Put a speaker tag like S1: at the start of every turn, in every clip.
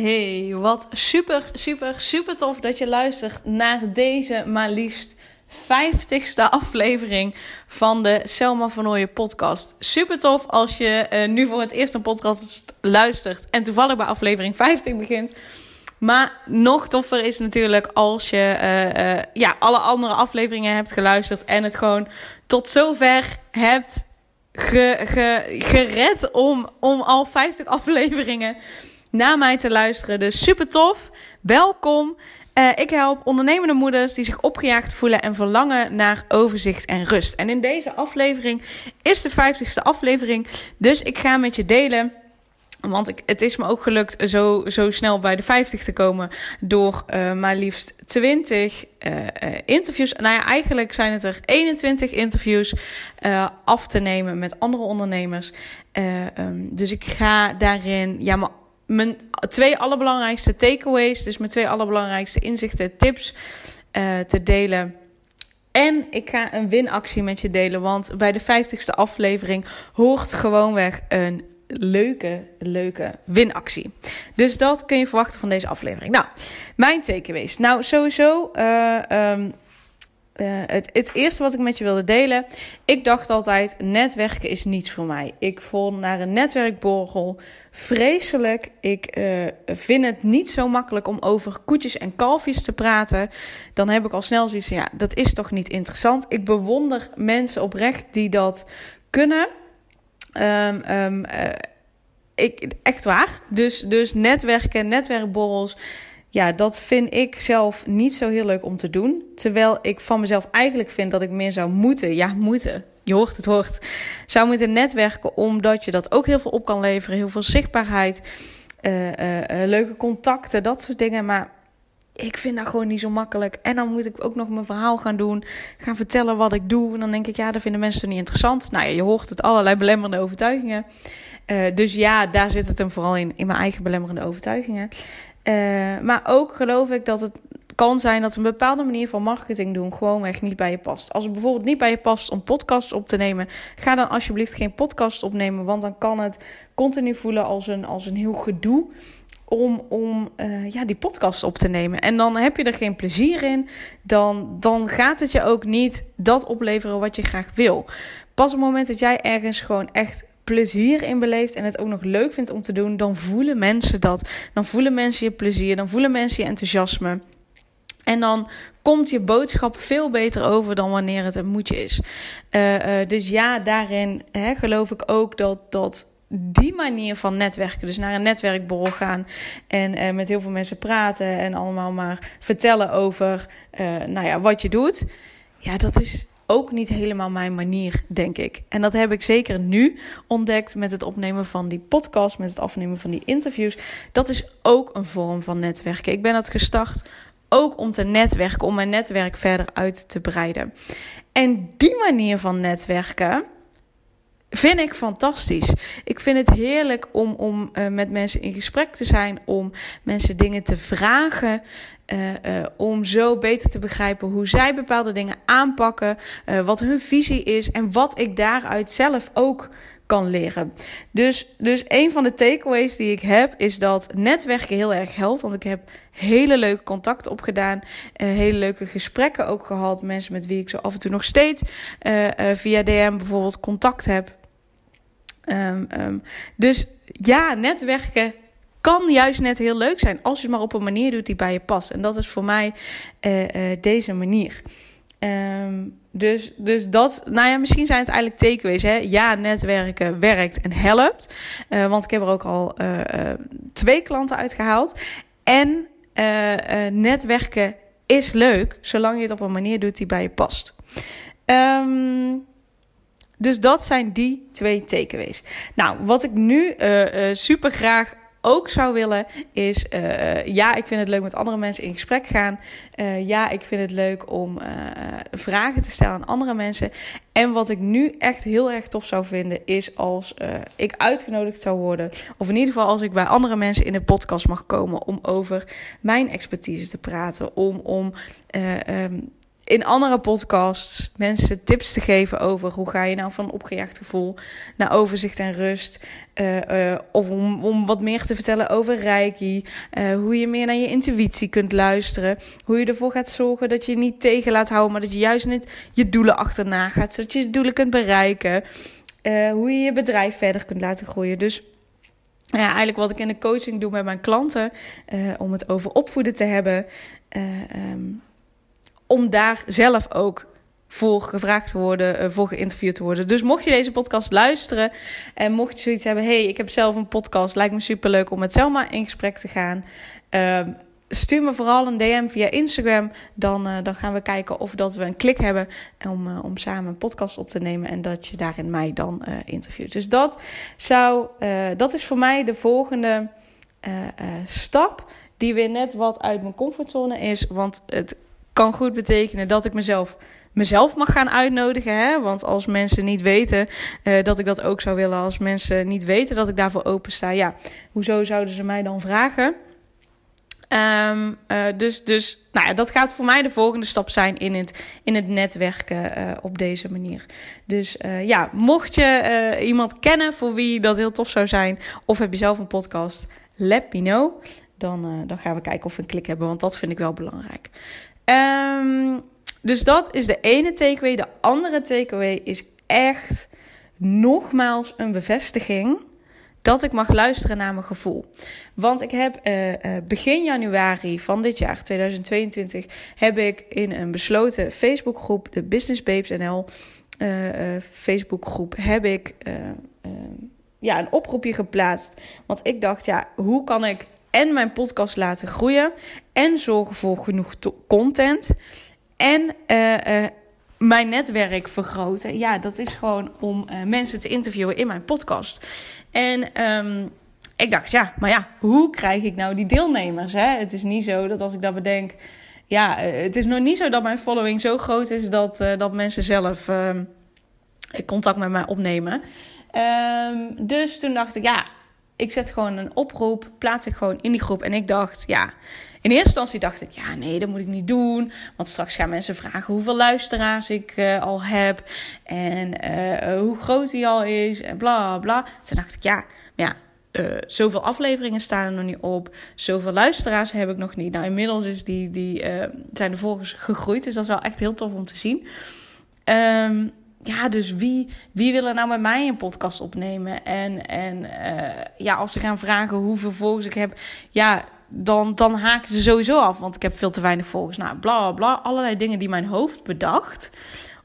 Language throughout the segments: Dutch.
S1: Hey, wat super, super, super tof dat je luistert naar deze maar liefst 50ste aflevering van de Selma van Ooyen podcast. Super tof als je uh, nu voor het eerst een podcast luistert en toevallig bij aflevering 50 begint. Maar nog toffer is natuurlijk als je uh, uh, ja, alle andere afleveringen hebt geluisterd en het gewoon tot zover hebt ge, ge, gered om, om al 50 afleveringen naar mij te luisteren. Dus super tof. Welkom. Uh, ik help ondernemende moeders die zich opgejaagd voelen en verlangen naar overzicht en rust. En in deze aflevering is de 50ste aflevering. Dus ik ga met je delen. Want ik, het is me ook gelukt zo, zo snel bij de 50 te komen. Door uh, maar liefst 20 uh, uh, interviews. Nou ja, eigenlijk zijn het er 21 interviews af te nemen met andere ondernemers. Um, dus ik ga daarin ja, maar mijn twee allerbelangrijkste takeaways, dus mijn twee allerbelangrijkste inzichten, tips uh, te delen. En ik ga een winactie met je delen, want bij de 50ste aflevering hoort gewoonweg een leuke, leuke winactie. Dus dat kun je verwachten van deze aflevering. Nou, mijn takeaways. Nou, sowieso. Uh, um, uh, het, het, eerste wat ik met je wilde delen. Ik dacht altijd: netwerken is niets voor mij. Ik vond naar een netwerkborrel vreselijk. Ik uh, vind het niet zo makkelijk om over koetjes en kalfjes te praten. Dan heb ik al snel zoiets ja, dat is toch niet interessant. Ik bewonder mensen oprecht die dat kunnen. Um, um, uh, ik, echt waar. Dus, dus netwerken, netwerkborrels ja, dat vind ik zelf niet zo heel leuk om te doen. Terwijl ik van mezelf eigenlijk vind dat ik meer zou moeten. Ja, moeten. Je hoort het hoort. Zou moeten netwerken omdat je dat ook heel veel op kan leveren. Heel veel zichtbaarheid. Uh, uh, uh, leuke contacten, dat soort dingen. Maar ik vind dat gewoon niet zo makkelijk. En dan moet ik ook nog mijn verhaal gaan doen. Gaan vertellen wat ik doe. En dan denk ik, ja, dat vinden mensen niet interessant. Nou ja, je hoort het allerlei belemmerende overtuigingen. dus ja, daar zit het hem vooral in. In mijn eigen belemmerende overtuigingen. Uh, maar ook geloof ik dat het kan zijn dat een bepaalde manier van marketing doen gewoonweg niet bij je past. Als het bijvoorbeeld niet bij je past om podcasts op te nemen, ga dan alsjeblieft geen podcast opnemen, want dan kan het continu voelen als een, als een heel gedoe om, om uh, ja, die podcast op te nemen. En dan heb je er geen plezier in, dan, dan gaat het je ook niet dat opleveren wat je graag wil. Pas op het moment dat jij ergens gewoon echt plezier in beleeft en het ook nog leuk vindt om te doen, dan voelen mensen dat. Dan voelen mensen je plezier, dan voelen mensen je enthousiasme. En dan komt je boodschap veel beter over dan wanneer het een moedje is. Uh, uh, dus ja, daarin hè, geloof ik ook dat, dat die manier van netwerken, dus naar een netwerkborrel gaan en uh, met heel veel mensen praten en allemaal maar vertellen over nou ja, wat je doet. Ja, dat is ook niet helemaal mijn manier, denk ik. En dat heb ik zeker nu ontdekt met het opnemen van die podcast, met het afnemen van die interviews. Dat is ook een vorm van netwerken. Ik ben dat gestart ook om te netwerken, om mijn netwerk verder uit te breiden. En die manier van netwerken vind ik fantastisch. Ik vind het heerlijk om, om uh, met mensen in gesprek te zijn, om mensen dingen te vragen. Uh, uh, om zo beter te begrijpen hoe zij bepaalde dingen aanpakken, wat hun visie is en wat ik daaruit zelf ook kan leren. Dus, dus een van de takeaways die ik heb is dat netwerken heel erg helpt. Want ik heb hele leuke contacten opgedaan. Hele leuke gesprekken ook gehad. Mensen met wie ik zo af en toe nog steeds via DM bijvoorbeeld contact heb. Um, um, dus ja, netwerken kan juist net heel leuk zijn als je het maar op een manier doet die bij je past. En dat is voor mij uh, uh, deze manier. Um, dus, dus dat, nou ja, misschien zijn het eigenlijk takeaways. Hè? Ja, netwerken werkt en helpt. Uh, want ik heb er ook al twee klanten uitgehaald. En netwerken is leuk, zolang je het op een manier doet die bij je past. Um, dus dat zijn die twee takeaways. Nou, wat ik nu uh, uh, super graag ook zou willen is, uh, ja, ik vind het leuk met andere mensen in gesprek gaan. Ja, ik vind het leuk om vragen te stellen aan andere mensen. En wat ik nu echt heel erg tof zou vinden, is als ik uitgenodigd zou worden. Of in ieder geval als ik bij andere mensen in de podcast mag komen om over mijn expertise te praten. Om, om um, in andere podcasts mensen tips te geven over hoe ga je nou van opgejaagd gevoel naar overzicht en rust. Uh, of om, om wat meer te vertellen over Reiki. Uh, hoe je meer naar je intuïtie kunt luisteren. Hoe je ervoor gaat zorgen dat je, niet tegen laat houden, maar dat je juist niet je doelen achterna gaat. Zodat je je doelen kunt bereiken. hoe je je bedrijf verder kunt laten groeien. Dus ja, eigenlijk wat ik in de coaching doe met mijn klanten. om het over opvoeden te hebben. Um, om daar zelf ook voor gevraagd te worden, uh, voor geïnterviewd te worden. Dus mocht je deze podcast luisteren en mocht je zoiets hebben, hey, ik heb zelf een podcast, lijkt me superleuk om met Selma in gesprek te gaan. Uh, stuur me vooral een DM via Instagram. Dan, uh, dan gaan we kijken of dat we een klik hebben om, uh, om samen een podcast op te nemen. En dat je daarin mij dan interviewt. Dus dat, zou, dat is voor mij de volgende stap. Die weer net wat uit mijn comfortzone is. Want het kan goed betekenen dat ik mezelf mezelf mag gaan uitnodigen. Hè? Want als mensen niet weten uh, dat ik dat ook zou willen, als mensen niet weten dat ik daarvoor open sta, ja, hoezo zouden ze mij dan vragen? Um, uh, dus, dus nou ja, dat gaat voor mij de volgende stap zijn in het, in het netwerken uh, op deze manier. Dus ja, mocht je iemand kennen voor wie dat heel tof zou zijn, of heb je zelf een podcast, let me know. Dan, dan gaan we kijken of we een klik hebben, want dat vind ik wel belangrijk. Um, dus dat is de ene takeaway. De andere takeaway is echt nogmaals een bevestiging dat ik mag luisteren naar mijn gevoel. Want ik heb uh, uh, begin januari van dit jaar, 2022, heb ik in een besloten Facebookgroep, de Business Babes NL uh, Facebookgroep, heb ik ja, een oproepje geplaatst. Want ik dacht, ja, hoe kan ik en mijn podcast laten groeien en zorgen voor genoeg content en uh, uh, mijn netwerk vergroten. Ja, dat is gewoon om uh, mensen te interviewen in mijn podcast. En um, ik dacht, ja, maar ja, hoe krijg ik nou die deelnemers? Hè? Het is niet zo dat als ik dat bedenk. Ja, het is nog niet zo dat mijn following zo groot is dat, dat mensen zelf ehm, contact met mij opnemen. Um, dus toen dacht ik, ja, ik zet gewoon een oproep, plaats ik gewoon in die groep. En ik dacht, ja, in eerste instantie dacht ik, ja, nee, dat moet ik niet doen. Want straks gaan mensen vragen hoeveel luisteraars ik uh, al heb. En uh, hoe groot die al is. En bla bla. Toen dacht ik, ja, ja. Uh, zoveel afleveringen staan er nog niet op. Zoveel luisteraars heb ik nog niet. Nou, inmiddels is die, die, zijn de volgers gegroeid. Dus dat is wel echt heel tof om te zien. Um, ja, dus wie, wie wil er nou met mij een podcast opnemen? En, en uh, ja, als ze gaan vragen hoeveel volgers ik heb, ja, dan, dan haken ze sowieso af, want ik heb veel te weinig volgers. Nou, bla bla, allerlei dingen die mijn hoofd bedacht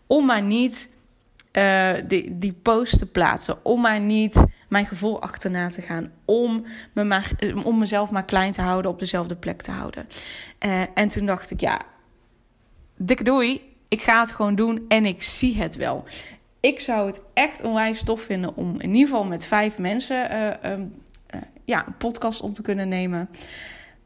S1: om maar niet uh, die, die post te plaatsen, om maar niet mijn gevoel achterna te gaan, om, me maar, om mezelf maar klein te houden, op dezelfde plek te houden. En toen dacht ik, ja, dikke doei ik ga het gewoon doen en ik zie het wel. Ik zou het echt onwijs tof vinden om in ieder geval met vijf mensen uh, uh, ja, een podcast op te kunnen nemen.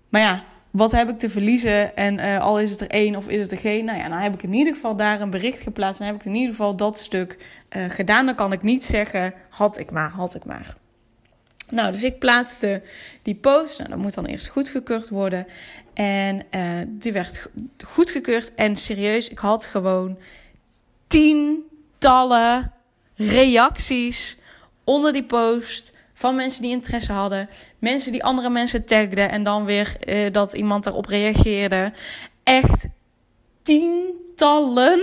S1: Maar ja, wat heb ik te verliezen? En uh, al is het er één of is het er geen? Nou ja, dan heb ik in ieder geval daar een bericht geplaatst. Dan heb ik in ieder geval dat stuk gedaan. Dan kan ik niet zeggen, had ik maar, had ik maar. Nou, dus ik plaatste die post. Nou, dat moet dan eerst goedgekeurd worden. En uh, die werd goedgekeurd. En serieus, ik had gewoon tientallen reacties onder die post. Van mensen die interesse hadden. Mensen die andere mensen tagden. En dan weer uh, dat iemand daarop reageerde. Echt tientallen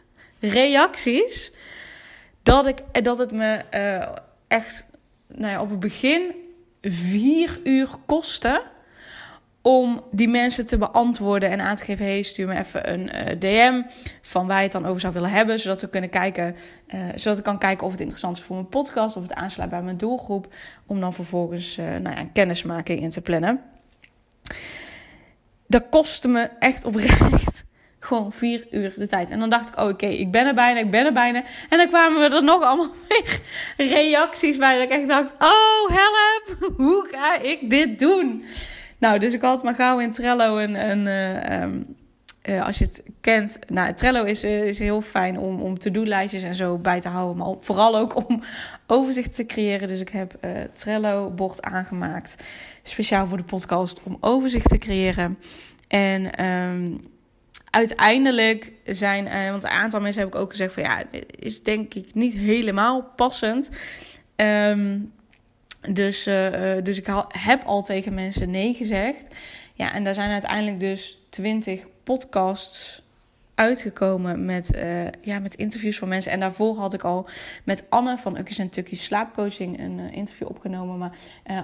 S1: reacties. Dat, ik, dat het me echt nou ja, op het begin vier uur kostte om die mensen te beantwoorden en aan te geven: hey, stuur me even een uh, DM van waar je het dan over zou willen hebben, zodat we kunnen kijken, uh, zodat ik kan kijken of het interessant is voor mijn podcast of het aansluit bij mijn doelgroep, om dan vervolgens uh, nou ja, een kennismaking in te plannen. Dat kostte me echt oprecht Gewoon vier uur de tijd. En dan dacht ik, oh, oké, ik ben er bijna, ik ben er bijna. En dan kwamen we er nog allemaal weer reacties bij. Dat ik echt dacht, oh, help, hoe ga ik dit doen? Nou, dus ik had maar gauw in Trello een, een uh, uh, als je het kent, nou, Trello is, uh, is heel fijn om, om to-do-lijstjes en zo bij te houden. Maar vooral ook om overzicht te creëren. Dus ik heb Trello-bord aangemaakt. Speciaal voor de podcast om overzicht te creëren. En um, uiteindelijk zijn, uh, want een aantal mensen heb ik ook gezegd van ja, is denk ik niet helemaal passend. Um, dus, uh, dus ik heb al tegen mensen nee gezegd. Ja, en daar zijn uiteindelijk dus twintig podcasts uitgekomen met, ja, met interviews van mensen. En daarvoor had ik al met Anne van Ukkies en Tukkies Slaapcoaching een interview opgenomen. Maar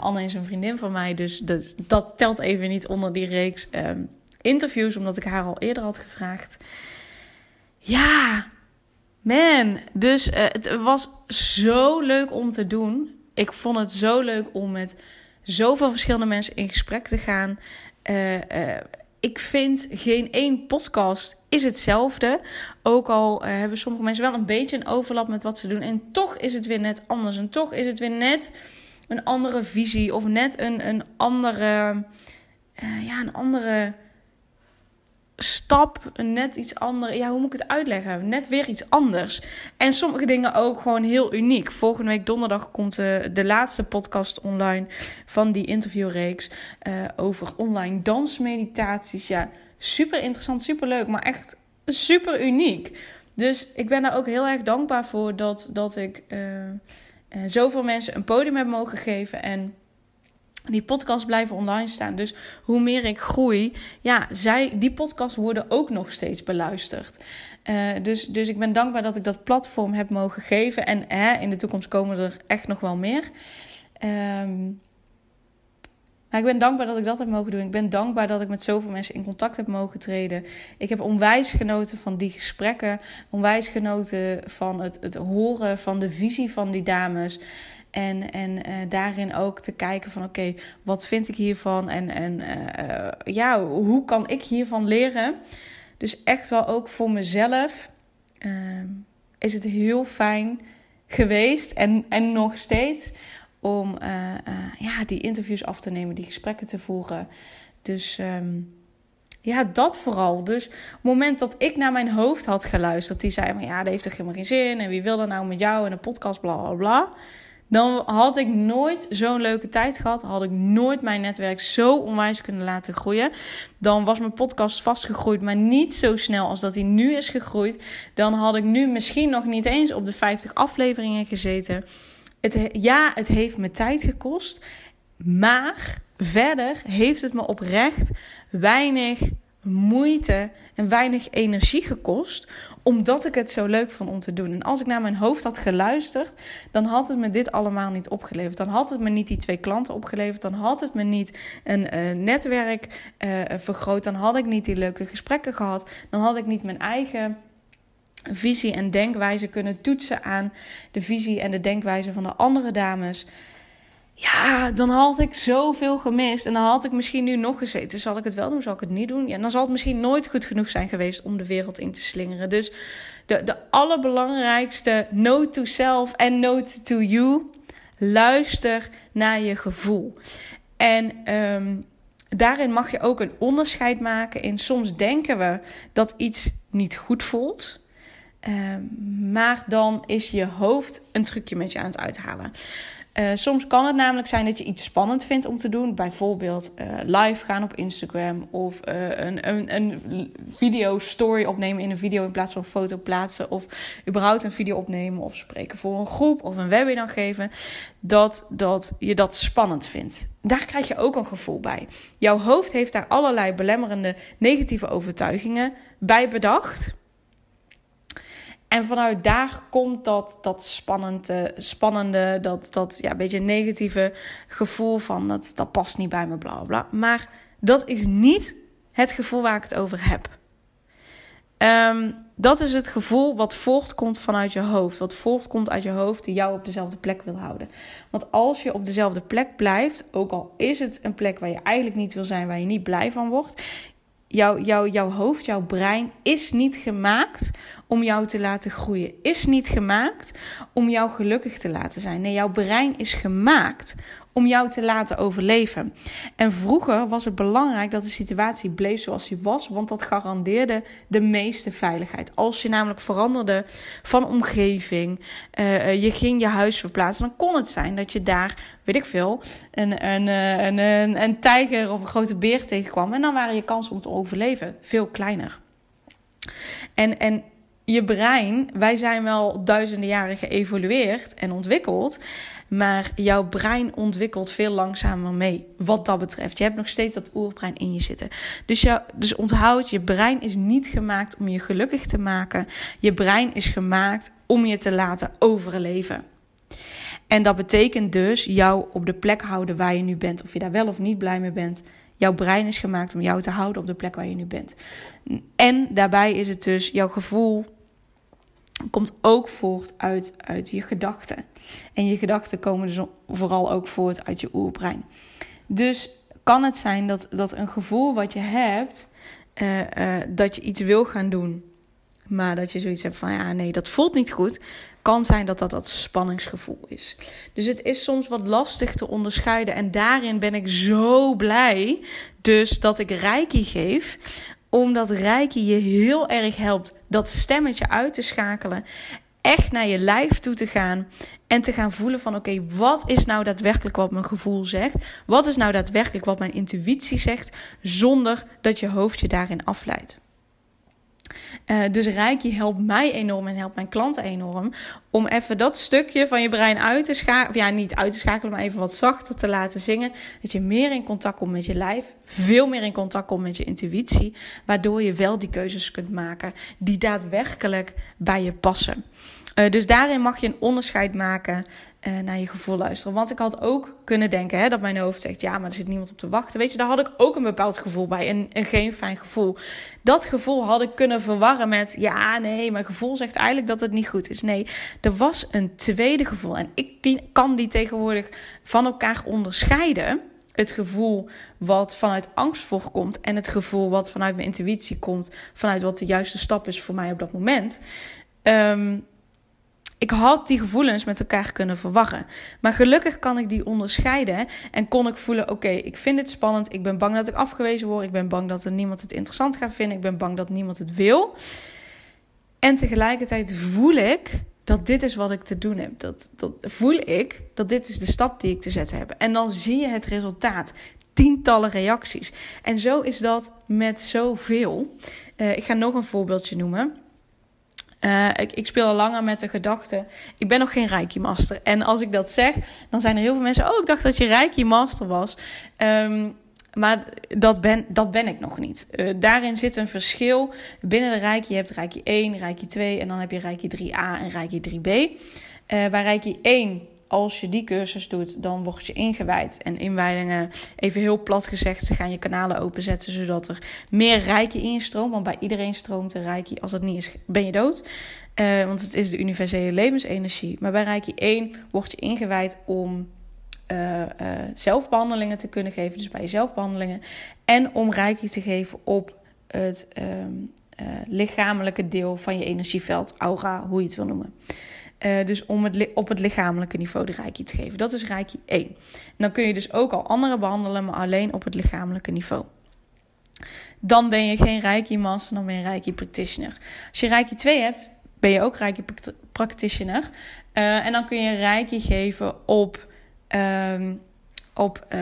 S1: Anne is een vriendin van mij, dus dat, dat telt even niet onder die reeks. Um, interviews, omdat ik haar al eerder had gevraagd. Ja, man. Dus uh, het was zo leuk om te doen. Ik vond het zo leuk om met zoveel verschillende mensen in gesprek te gaan. Uh, uh, ik vind geen één podcast is hetzelfde. Ook al hebben sommige mensen wel een beetje een overlap met wat ze doen. En toch is het weer net anders. En toch is het weer net een andere visie. Of net een, een andere. ja, een andere stap, net iets anders. Ja, hoe moet ik het uitleggen? Net weer iets anders. En sommige dingen ook gewoon heel uniek. Volgende week donderdag komt de, de laatste podcast online van die interviewreeks uh, over online dansmeditaties. Ja, super interessant, super leuk, maar echt super uniek. Dus ik ben daar ook heel erg dankbaar voor dat, dat ik uh, zoveel mensen een podium heb mogen geven. En die podcasts blijven online staan. Dus hoe meer ik groei, ja, zij, die podcasts worden ook nog steeds beluisterd. Uh, dus, dus ik ben dankbaar dat ik dat platform heb mogen geven. En hè, in de toekomst komen er echt nog wel meer. Um, maar ik ben dankbaar dat ik dat heb mogen doen. Ik ben dankbaar dat ik met zoveel mensen in contact heb mogen treden. Ik heb onwijs genoten van die gesprekken. Onwijs genoten van het, het horen van de visie van die dames. En, en uh, daarin ook te kijken van oké, wat vind ik hiervan? En, en uh, ja, hoe kan ik hiervan leren? Dus echt wel ook voor mezelf uh, is het heel fijn geweest en, en nog steeds om ja, die interviews af te nemen, die gesprekken te voeren. Dus um, ja, dat vooral. Dus op het moment dat ik naar mijn hoofd had geluisterd, die zei van ja, dat heeft toch helemaal geen zin en wie wil er nou met jou in een podcast, bla bla bla dan had ik nooit zo'n leuke tijd gehad. Had ik nooit mijn netwerk zo onwijs kunnen laten groeien. Dan was mijn podcast vastgegroeid, maar niet zo snel als dat hij nu is gegroeid. Dan had ik nu misschien nog niet eens op de 50 afleveringen gezeten. Het, ja, het heeft me tijd gekost. Maar verder heeft het me oprecht weinig moeite en weinig energie gekost omdat ik het zo leuk vond om te doen. En als ik naar mijn hoofd had geluisterd, dan had het me dit allemaal niet opgeleverd. Dan had het me niet die twee klanten opgeleverd. Dan had het me niet een uh, netwerk uh, vergroot. Dan had ik niet die leuke gesprekken gehad. Dan had ik niet mijn eigen visie en denkwijze kunnen toetsen aan de visie en de denkwijze van de andere dames. Ja, dan had ik zoveel gemist. En dan had ik misschien nu nog gezeten. Zal ik het wel doen? Zal ik het niet doen? Ja, dan zal het misschien nooit goed genoeg zijn geweest om de wereld in te slingeren. Dus de, de allerbelangrijkste note to self en note to you. Luister naar je gevoel. En um, daarin mag je ook een onderscheid maken in soms denken we dat iets niet goed voelt. Um, maar dan is je hoofd een trucje met je aan het uithalen. Uh, soms kan het namelijk zijn dat je iets spannend vindt om te doen. Bijvoorbeeld uh, live gaan op Instagram of uh, een, een, een video story opnemen in een video in plaats van een foto plaatsen. Of überhaupt een video opnemen of spreken voor een groep of een webinar geven. Dat, dat je dat spannend vindt. Daar krijg je ook een gevoel bij. Jouw hoofd heeft daar allerlei belemmerende negatieve overtuigingen bij bedacht. En vanuit daar komt dat, dat spannende, spannende dat, dat ja, beetje negatieve gevoel van dat, dat past niet bij me, bla bla. Maar dat is niet het gevoel waar ik het over heb. Um, dat is het gevoel wat voortkomt vanuit je hoofd. Wat voortkomt uit je hoofd die jou op dezelfde plek wil houden. Want als je op dezelfde plek blijft, ook al is het een plek waar je eigenlijk niet wil zijn, waar je niet blij van wordt, jouw, jouw, jouw hoofd, jouw brein is niet gemaakt om jou te laten groeien. Is niet gemaakt om jou gelukkig te laten zijn. Nee, jouw brein is gemaakt om jou te laten overleven. En vroeger was het belangrijk dat de situatie bleef zoals die was, want dat garandeerde de meeste veiligheid. Als je namelijk veranderde van omgeving, uh, je ging je huis verplaatsen, dan kon het zijn dat je daar, weet ik veel, een, een, eh, een, een, een tijger of een grote beer tegenkwam. En dan waren je kansen om te overleven veel kleiner. En, en je brein, wij zijn wel duizenden jaren geëvolueerd en ontwikkeld. Maar jouw brein ontwikkelt veel langzamer mee. Wat dat betreft. Je hebt nog steeds dat oerbrein in je zitten. Dus, jou, dus onthoud, je brein is niet gemaakt om je gelukkig te maken. Je brein is gemaakt om je te laten overleven. En dat betekent dus jou op de plek houden waar je nu bent. Of je daar wel of niet blij mee bent. Jouw brein is gemaakt om jou te houden op de plek waar je nu bent. En daarbij is het dus jouw gevoel komt ook voort uit, uit je gedachten. En je gedachten komen dus vooral ook voort uit je oerbrein. Dus kan het zijn dat, dat een gevoel wat je hebt, uh, dat je iets wil gaan doen, maar dat je zoiets hebt van ja, nee, dat voelt niet goed. Kan zijn dat dat dat spanningsgevoel is. Dus het is soms wat lastig te onderscheiden. En daarin ben ik zo blij. Dus dat ik reiki geef omdat Reiki je heel erg helpt dat stemmetje uit te schakelen. Echt naar je lijf toe te gaan. En te gaan voelen van oké, wat is nou daadwerkelijk wat mijn gevoel zegt? Wat is nou daadwerkelijk wat mijn intuïtie zegt? Zonder dat je hoofd je daarin afleidt. Uh, dus Reiki helpt mij enorm en helpt mijn klanten enorm. Om even dat stukje van je brein uit te schakelen. Of ja, niet uit te schakelen, maar even wat zachter te laten zingen. Dat je meer in contact komt met je lijf. Veel meer in contact komt met je intuïtie. Waardoor je wel die keuzes kunt maken die daadwerkelijk bij je passen. Uh, dus daarin mag je een onderscheid maken naar je gevoel luisteren. Want ik had ook kunnen denken hè, dat mijn hoofd zegt: ja, maar er zit niemand op te wachten. Weet je, daar had ik ook een bepaald gevoel bij. En, een geen fijn gevoel. Dat gevoel had ik kunnen verwarren met: ja, nee, mijn gevoel zegt eigenlijk dat het niet goed is. Nee, er was een tweede gevoel. En ik kan die tegenwoordig van elkaar onderscheiden. Het gevoel wat vanuit angst voorkomt en het gevoel wat vanuit mijn intuïtie komt, vanuit wat de juiste stap is voor mij op dat moment. Um, ik had die gevoelens met elkaar kunnen verwarren. Maar gelukkig kan ik die onderscheiden en kon ik voelen: oké, ik vind het spannend. Ik ben bang dat ik afgewezen word. Ik ben bang dat er niemand het interessant gaat vinden. Ik ben bang dat niemand het wil. En tegelijkertijd voel ik dat dit is wat ik te doen heb. Dat, dat voel ik dat dit is de stap die ik te zetten heb. En dan zie je het resultaat. Tientallen reacties. En zo is dat met zoveel. Uh, ik ga nog een voorbeeldje noemen. Uh, ik, ik, speel al langer met de gedachte, ik ben nog geen Reiki Master. En als ik dat zeg, dan zijn er heel veel mensen, oh, ik dacht dat je Reiki Master was. Um, maar dat ben, dat ben ik nog niet. Uh, daarin zit een verschil. Binnen de Reiki, je hebt Reiki 1, Reiki 2 en dan heb je Reiki 3a en Reiki 3b. Uh, bij Reiki 1 als je die cursus doet, dan word je ingewijd. En inwijdingen, even heel plat gezegd, ze gaan je kanalen openzetten zodat er meer reiki instroomt. Want bij iedereen stroomt er reiki. Als dat niet is, ben je dood. Uh, want het is de universele levensenergie. Maar bij reiki 1 word je ingewijd om uh, zelfbehandelingen te kunnen geven. Dus bij je zelfbehandelingen. En om reiki te geven op het um, lichamelijke deel van je energieveld, aura, hoe je het wil noemen. Uh, dus om het op het lichamelijke niveau de reiki te geven. Dat is reiki 1. En dan kun je dus ook al andere behandelen, maar alleen op het lichamelijke niveau. Dan ben je geen reiki master, dan ben je reiki practitioner. Als je reiki 2 hebt, ben je ook reiki practitioner. Uh, en dan kun je reiki geven op, uh, op uh,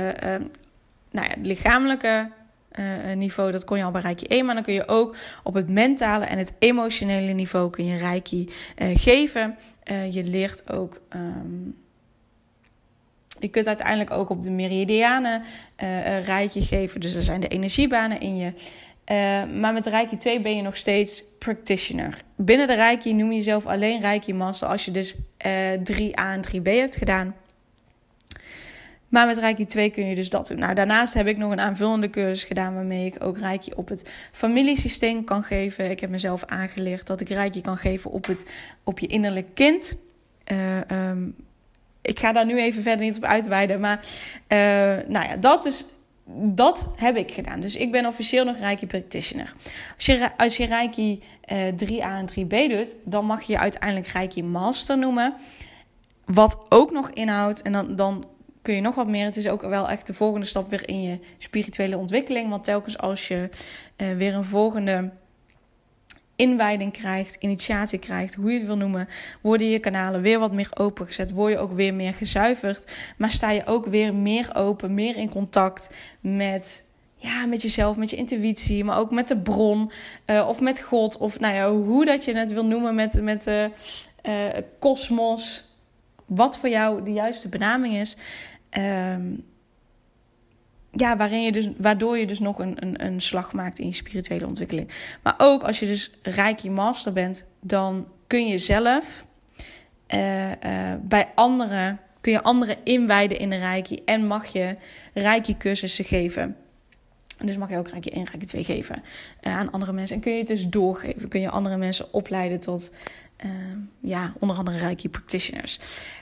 S1: nou ja, lichamelijke uh, niveau. Dat kon je al bij Reiki 1. Maar dan kun je ook op het mentale en het emotionele niveau kun je Reiki uh, geven. Je leert ook. Um, je kunt uiteindelijk ook op de meridianen Reiki geven. Dus er zijn de energiebanen in je. maar met Reiki 2 ben je nog steeds practitioner. Binnen de Reiki noem je jezelf alleen Reiki Master als je dus 3A en 3B hebt gedaan. Maar met Reiki 2 kun je dus dat doen. Nou, daarnaast heb ik nog een aanvullende cursus gedaan waarmee ik ook Reiki op het familiesysteem kan geven. Ik heb mezelf aangeleerd dat ik Reiki kan geven op, het, op je innerlijk kind. Uh, um, ik ga daar nu even verder niet op uitweiden. Maar uh, nou ja, dat is dat heb ik gedaan. Dus ik ben officieel nog Reiki practitioner. Als je, als je Reiki uh, 3A en 3B doet, dan mag je je uiteindelijk Reiki master noemen. Wat ook nog inhoudt, en dan, dan kun je nog wat meer. Het is ook wel echt de volgende stap weer in je spirituele ontwikkeling. Want telkens als je uh, weer een volgende inwijding krijgt, initiatie krijgt, hoe je het wil noemen, worden je kanalen weer wat meer opengezet, word je ook weer meer gezuiverd, maar sta je ook weer meer open, meer in contact met, ja, met jezelf, met je intuïtie, maar ook met de bron uh, of met God of nou ja, hoe dat je het wil noemen met, met de kosmos, uh, wat voor jou de juiste benaming is. Um, ja, waarin je dus, waardoor je dus nog een, een, een slag maakt in je spirituele ontwikkeling. Maar ook als je dus Reiki Master bent, dan kun je zelf uh, uh, bij anderen, kun je anderen inwijden in de Reiki en mag je Reiki cursussen geven. Dus mag je ook Reiki 1, Reiki 2 geven uh, aan andere mensen. En kun je het dus doorgeven. Kun je andere mensen opleiden tot uh, ja, onder andere Reiki practitioners.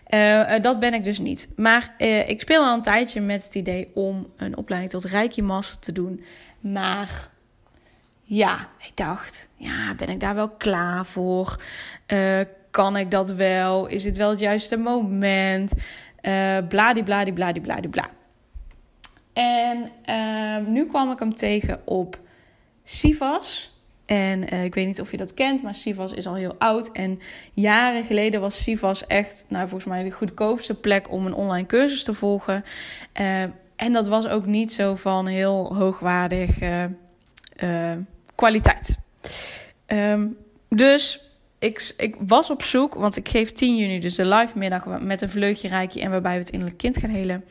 S1: Uh, dat ben ik dus niet. Maar uh, ik speel al een tijdje met het idee om een opleiding tot Reiki Master te doen. Maar ja, ik dacht, ja, ben ik daar wel klaar voor? kan ik dat wel? Is dit wel het juiste moment? Bladibladibladibladibla. En nu kwam ik hem tegen op Sivas. En uh, ik weet niet of je dat kent, maar Sivas is al heel oud. En jaren geleden was Sivas echt, nou volgens mij de goedkoopste plek om een online cursus te volgen. Uh, en dat was ook niet zo van heel hoogwaardig uh, kwaliteit. Um, dus ik, ik was op zoek, want ik geef 10 juni dus de live middag met een vleugje rijkje en waarbij we het innerlijk kind gaan helen.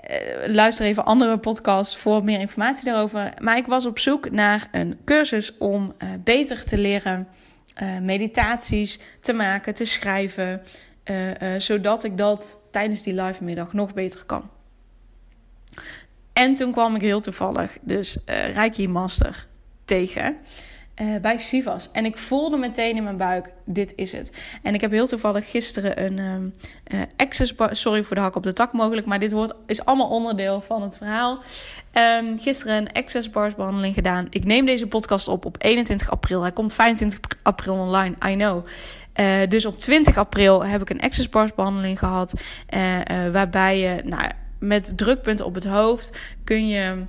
S1: Eh, luister even andere podcasts voor meer informatie daarover. Maar ik was op zoek naar een cursus om uh, beter te leren uh, meditaties te maken, te schrijven. zodat ik dat tijdens die live middag nog beter kan. En toen kwam ik heel toevallig dus Reiki Master tegen. Uh, bij Sivas. En ik voelde meteen in mijn buik, dit is het. En ik heb heel toevallig gisteren een um, access. Sorry voor de hak op de tak mogelijk, maar dit wordt, is allemaal onderdeel van het verhaal. Um, gisteren een access bars behandeling gedaan. Ik neem deze podcast op op 21 april. Hij komt 25 april online, I know. Uh, dus op 20 april heb ik een access bars behandeling gehad. waarbij je nou, met drukpunten op het hoofd kun je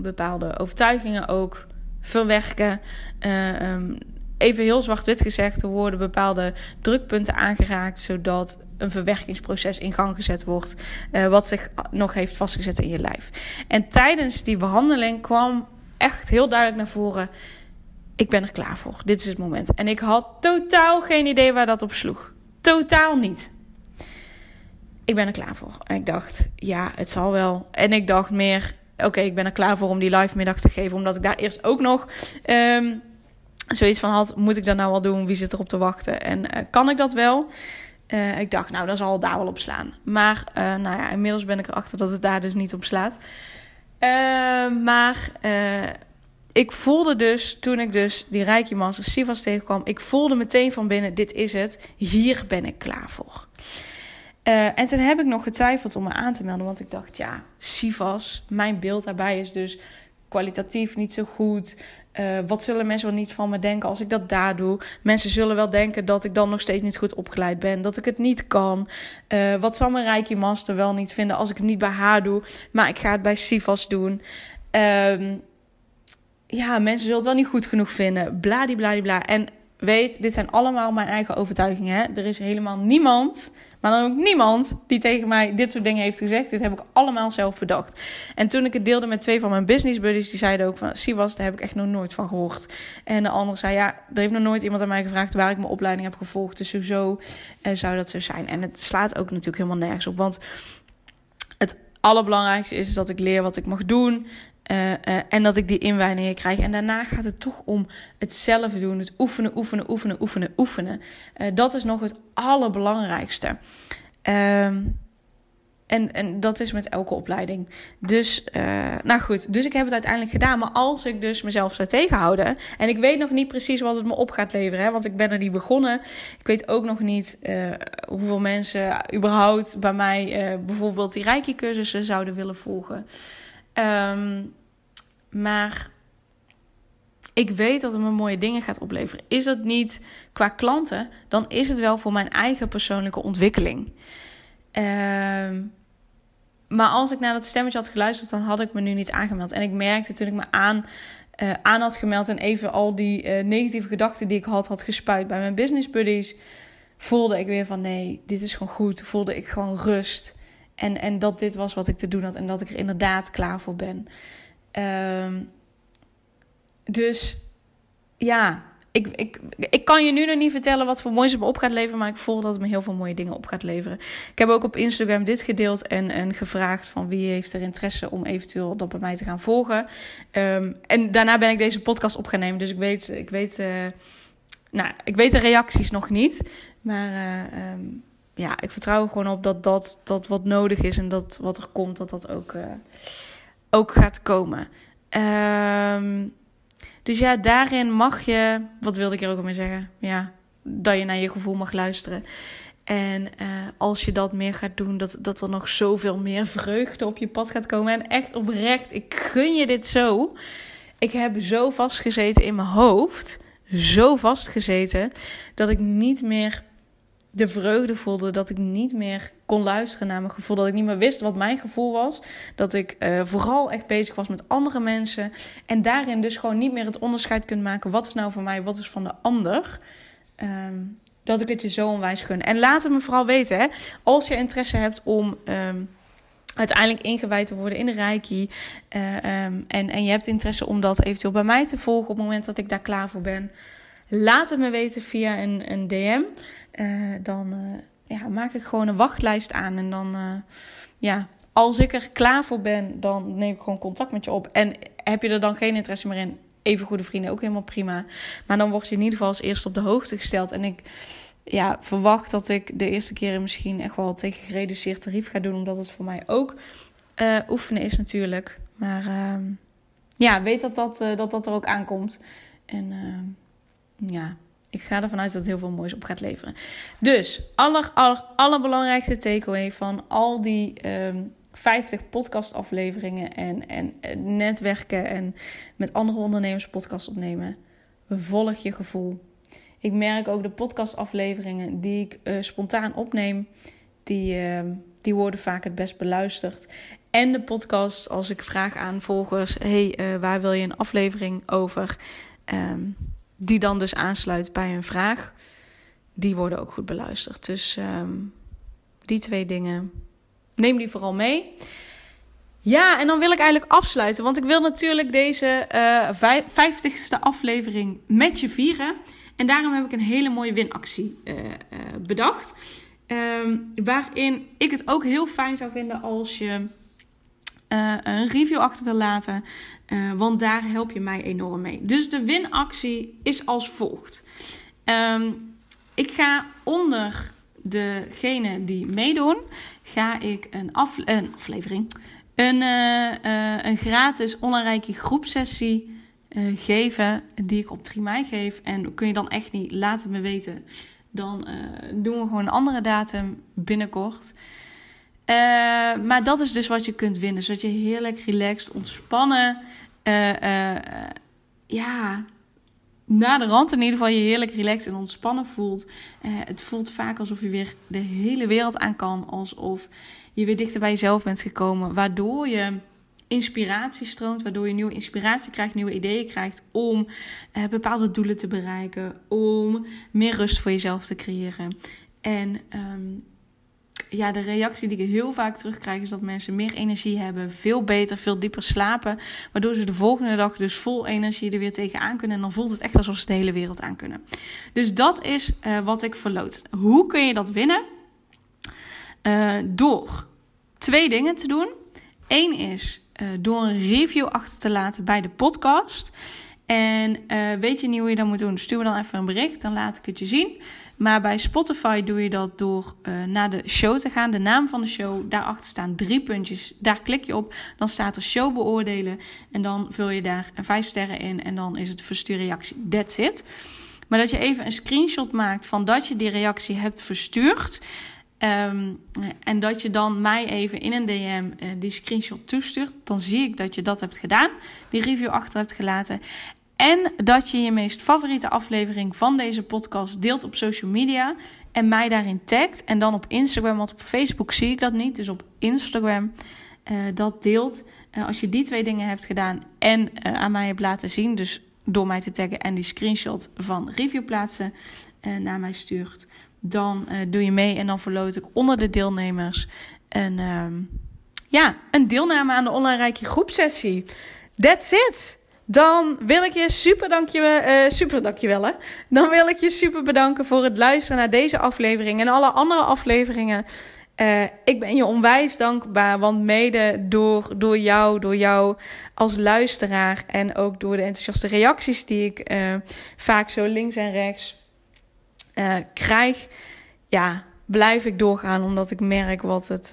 S1: bepaalde overtuigingen ook verwerken. Uh, um, even heel zwart-wit gezegd, er worden bepaalde drukpunten aangeraakt, zodat een verwerkingsproces in gang gezet wordt, uh, wat zich nog heeft vastgezet in je lijf. En tijdens die behandeling kwam echt heel duidelijk naar voren: ik ben er klaar voor. Dit is het moment. En ik had totaal geen idee waar dat op sloeg. Totaal niet. Ik ben er klaar voor. En ik dacht, ja, het zal wel. En ik dacht meer, oké, ik ben er klaar voor om die live middag te geven. Omdat ik daar eerst ook nog um, zoiets van had. Moet ik dat nou wel doen? Wie zit erop te wachten? En uh, kan ik dat wel? Uh, ik dacht, nou, dan zal het daar wel op slaan. Maar uh, nou ja, inmiddels ben ik erachter dat het daar dus niet op slaat. maar ik voelde dus, toen ik dus die Reiki Master Sivas tegenkwam... ik voelde meteen van binnen, dit is het. Hier ben ik klaar voor. Uh, en toen heb ik nog getwijfeld om me aan te melden. Want ik dacht, ja, Sivas, mijn beeld daarbij is dus kwalitatief niet zo goed. Uh, wat zullen mensen wel niet van me denken als ik dat daar doe? Mensen zullen wel denken dat ik dan nog steeds niet goed opgeleid ben. Dat ik het niet kan. Uh, wat zal mijn Reiki Master wel niet vinden als ik het niet bij haar doe? Maar ik ga het bij Sivas doen. Um, ja, mensen zullen het wel niet goed genoeg vinden. Bladibladibla. En weet, dit zijn allemaal mijn eigen overtuigingen. Hè? Er is helemaal niemand maar dan ook niemand die tegen mij dit soort dingen heeft gezegd. Dit heb ik allemaal zelf bedacht. En toen ik het deelde met twee van mijn business buddies, die zeiden ook van... Sivas, daar heb ik echt nog nooit van gehoord. En de andere zei, ja, er heeft nog nooit iemand aan mij gevraagd... waar ik mijn opleiding heb gevolgd. Dus sowieso uh, zou dat zo zijn. En het slaat ook natuurlijk helemaal nergens op. Want het allerbelangrijkste is dat ik leer wat ik mag doen. Uh, uh, en dat ik die inwijdingen krijg. En daarna gaat het toch om het zelf doen. Het oefenen, oefenen, oefenen, oefenen, oefenen. Uh, dat is nog het allerbelangrijkste. Ehm, en, en dat is met elke opleiding. Dus, nou goed. Dus ik heb het uiteindelijk gedaan. Maar als ik dus mezelf zou tegenhouden. En ik weet nog niet precies wat het me op gaat leveren. Hè, want ik ben er niet begonnen. Ik weet ook nog niet hoeveel mensen überhaupt bij mij bijvoorbeeld die Reiki-cursussen zouden willen volgen. Ehm, maar ik weet dat het me mooie dingen gaat opleveren. Is dat niet qua klanten, dan is het wel voor mijn eigen persoonlijke ontwikkeling. Ehm, maar als ik naar dat stemmetje had geluisterd, dan had ik me nu niet aangemeld. En ik merkte toen ik me aan, uh, had gemeld en even al die uh, negatieve gedachten die ik had, had gespuit bij mijn business buddies, voelde ik weer van nee, dit is gewoon goed. Voelde ik gewoon rust. En, en dat dit was wat ik te doen had en dat ik er inderdaad klaar voor ben. Um, dus ja, ik, ik, ik kan je nu nog niet vertellen wat voor moois het me op gaat leveren, maar ik voel dat het me heel veel mooie dingen op gaat leveren. Ik heb ook op Instagram dit gedeeld en, en gevraagd van wie heeft er interesse om eventueel dat bij mij te gaan volgen. Um, en daarna ben ik deze podcast op gaan nemen, dus ik weet, ik weet, uh, nou, ik weet de reacties nog niet, maar uh, ja, ik vertrouw er gewoon op dat dat, dat wat nodig is en dat wat er komt, dat dat ook, uh, ook gaat komen. Um, dus ja, daarin mag je, wat wilde ik er ook al mee zeggen? Ja, dat je naar je gevoel mag luisteren. En uh, als je dat meer gaat doen, dat, dat er nog zoveel meer vreugde op je pad gaat komen. En echt oprecht, ik gun je dit zo. Ik heb zo vastgezeten in mijn hoofd, zo vastgezeten, dat ik niet meer de vreugde voelde dat ik niet meer kon luisteren naar mijn gevoel. Dat ik niet meer wist wat mijn gevoel was. Dat ik uh, vooral echt bezig was met andere mensen. En daarin dus gewoon niet meer het onderscheid kunt maken. Wat is nou van mij, wat is van de ander. Um, dat ik het je zo onwijs gun. En laat het me vooral weten. Hè, als je interesse hebt om... Um, uiteindelijk ingewijd te worden in de Reiki. Uh, um, en, en je hebt interesse om dat eventueel bij mij te volgen op het moment dat ik daar klaar voor ben. Laat het me weten via een, een DM. Uh, dan uh, ja, maak ik gewoon een wachtlijst aan. En dan, uh, ja, als ik er klaar voor ben, dan neem ik gewoon contact met je op. En heb je er dan geen interesse meer in, even goede vrienden, ook helemaal prima. Maar dan word je in ieder geval als eerste op de hoogte gesteld. En ik ja, verwacht dat ik de eerste keren misschien echt wel tegen gereduceerd tarief ga doen. Omdat het voor mij ook oefenen is natuurlijk. Maar ehm, ja, weet dat dat, dat dat er ook aankomt. En ehm, ja, ik ga ervan uit dat het heel veel moois op gaat leveren. Dus, aller, aller, allerbelangrijkste takeaway van al die um, ehm, 50 podcastafleveringen en, en, en netwerken en met andere ondernemers podcast opnemen. Volg je gevoel. Ik merk ook de podcastafleveringen die ik uh, spontaan opneem, die, uh, die worden vaak het best beluisterd. En de podcast, als ik vraag aan volgers: hey, uh, waar wil je een aflevering over? Um, die dan dus aansluit bij een vraag, die worden ook goed beluisterd. Dus um, die twee dingen, neem die vooral mee. Ja, en dan wil ik eigenlijk afsluiten, want ik wil natuurlijk deze uh, vijftigste aflevering met je vieren. En daarom heb ik een hele mooie winactie uh, uh, bedacht. Um, waarin ik het ook heel fijn zou vinden als je uh, een review achter wil laten. Uh, want daar help je mij enorm mee. Dus de winactie is als volgt. Um, ik ga onder degene die meedoen, ga ik een, af, een aflevering, een, uh, een gratis online groepsessie geven die ik op 3 mei geef. En kun je dan echt niet laten me weten, dan doen we gewoon een andere datum binnenkort. Uh, maar dat is dus wat je kunt winnen. Zodat je heerlijk relaxed, ontspannen. Uh, uh, ja, na de rand in ieder geval je heerlijk relaxed en ontspannen voelt. het voelt vaak alsof je weer de hele wereld aan kan. Alsof je weer dichter bij jezelf bent gekomen. Waardoor je inspiratie stroomt. Waardoor je nieuwe inspiratie krijgt, nieuwe ideeën krijgt. Om bepaalde doelen te bereiken. Om meer rust voor jezelf te creëren. En um, ja, de reactie die ik heel vaak terugkrijg is dat mensen meer energie hebben, veel beter, veel dieper slapen. Waardoor ze de volgende dag dus vol energie er weer tegenaan kunnen. En dan voelt het echt alsof ze de hele wereld aan kunnen. Dus dat is uh, wat ik verloot. Hoe kun je dat winnen? Uh, door twee dingen te doen. Eén is uh, door een review achter te laten bij de podcast. En weet je niet hoe je dat moet doen? Stuur me dan even een bericht, dan laat ik het je zien. Maar bij Spotify doe je dat door uh, naar de show te gaan. De naam van de show, daarachter staan drie puntjes. Daar klik je op. Dan staat er show beoordelen. En dan vul je daar vijf sterren in. En dan is het verstuur reactie. That's it. Maar dat je even een screenshot maakt van dat je die reactie hebt verstuurd. Ehm, en dat je dan mij even in een DM uh, die screenshot toestuurt. Dan zie ik dat je dat hebt gedaan. Die review achter hebt gelaten. En dat je je meest favoriete aflevering van deze podcast deelt op social media. En mij daarin tagt. En dan op Instagram, want op Facebook zie ik dat niet. Dus op Instagram uh, dat deelt. Uh, als je die twee dingen hebt gedaan en uh, aan mij hebt laten zien. Dus door mij te taggen en die screenshot van review plaatsen naar mij stuurt. Dan doe je mee en dan verloot ik onder de deelnemers een, ja, een deelname aan de online Rijkje groepsessie. That's it! Dan wil ik je super dankjewel, uh, super dankjewel hè. Dan wil ik je super bedanken voor het luisteren naar deze aflevering en alle andere afleveringen. Uh, ik ben je onwijs dankbaar, want mede door, door jou, door jou als luisteraar en ook door de enthousiaste reacties die ik uh, vaak zo links en rechts krijg, ja, blijf ik doorgaan omdat ik merk wat het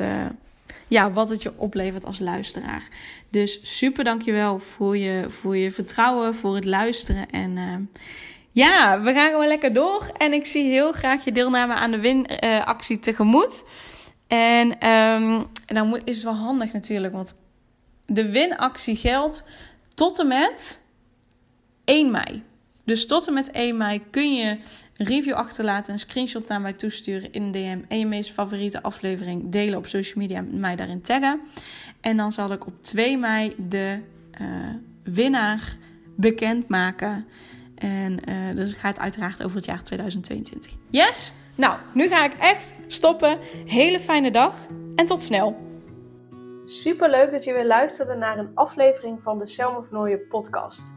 S1: ja, wat het je oplevert als luisteraar. Dus super dankjewel voor je, voor je vertrouwen, voor het luisteren. En uh, ja, we gaan gewoon lekker door. En ik zie heel graag je deelname aan de winactie uh, tegemoet. En, en dan moet, is het wel handig natuurlijk, want de winactie geldt tot en met 1 mei. Dus tot en met 1 mei kun je review achterlaten, een screenshot naar mij toesturen in een DM en je meest favoriete aflevering delen op social media en mij daarin taggen. En dan zal ik op 2 mei de uh, winnaar bekendmaken. En uh, dus het uiteraard over het jaar 2022. Yes? Nou, nu ga ik echt stoppen. Hele fijne dag en tot snel.
S2: Super leuk dat je weer luisterde naar een aflevering van de Selma van podcast.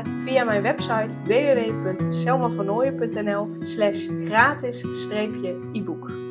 S2: via mijn website www.selmavernooien.nl slash gratis-e-book.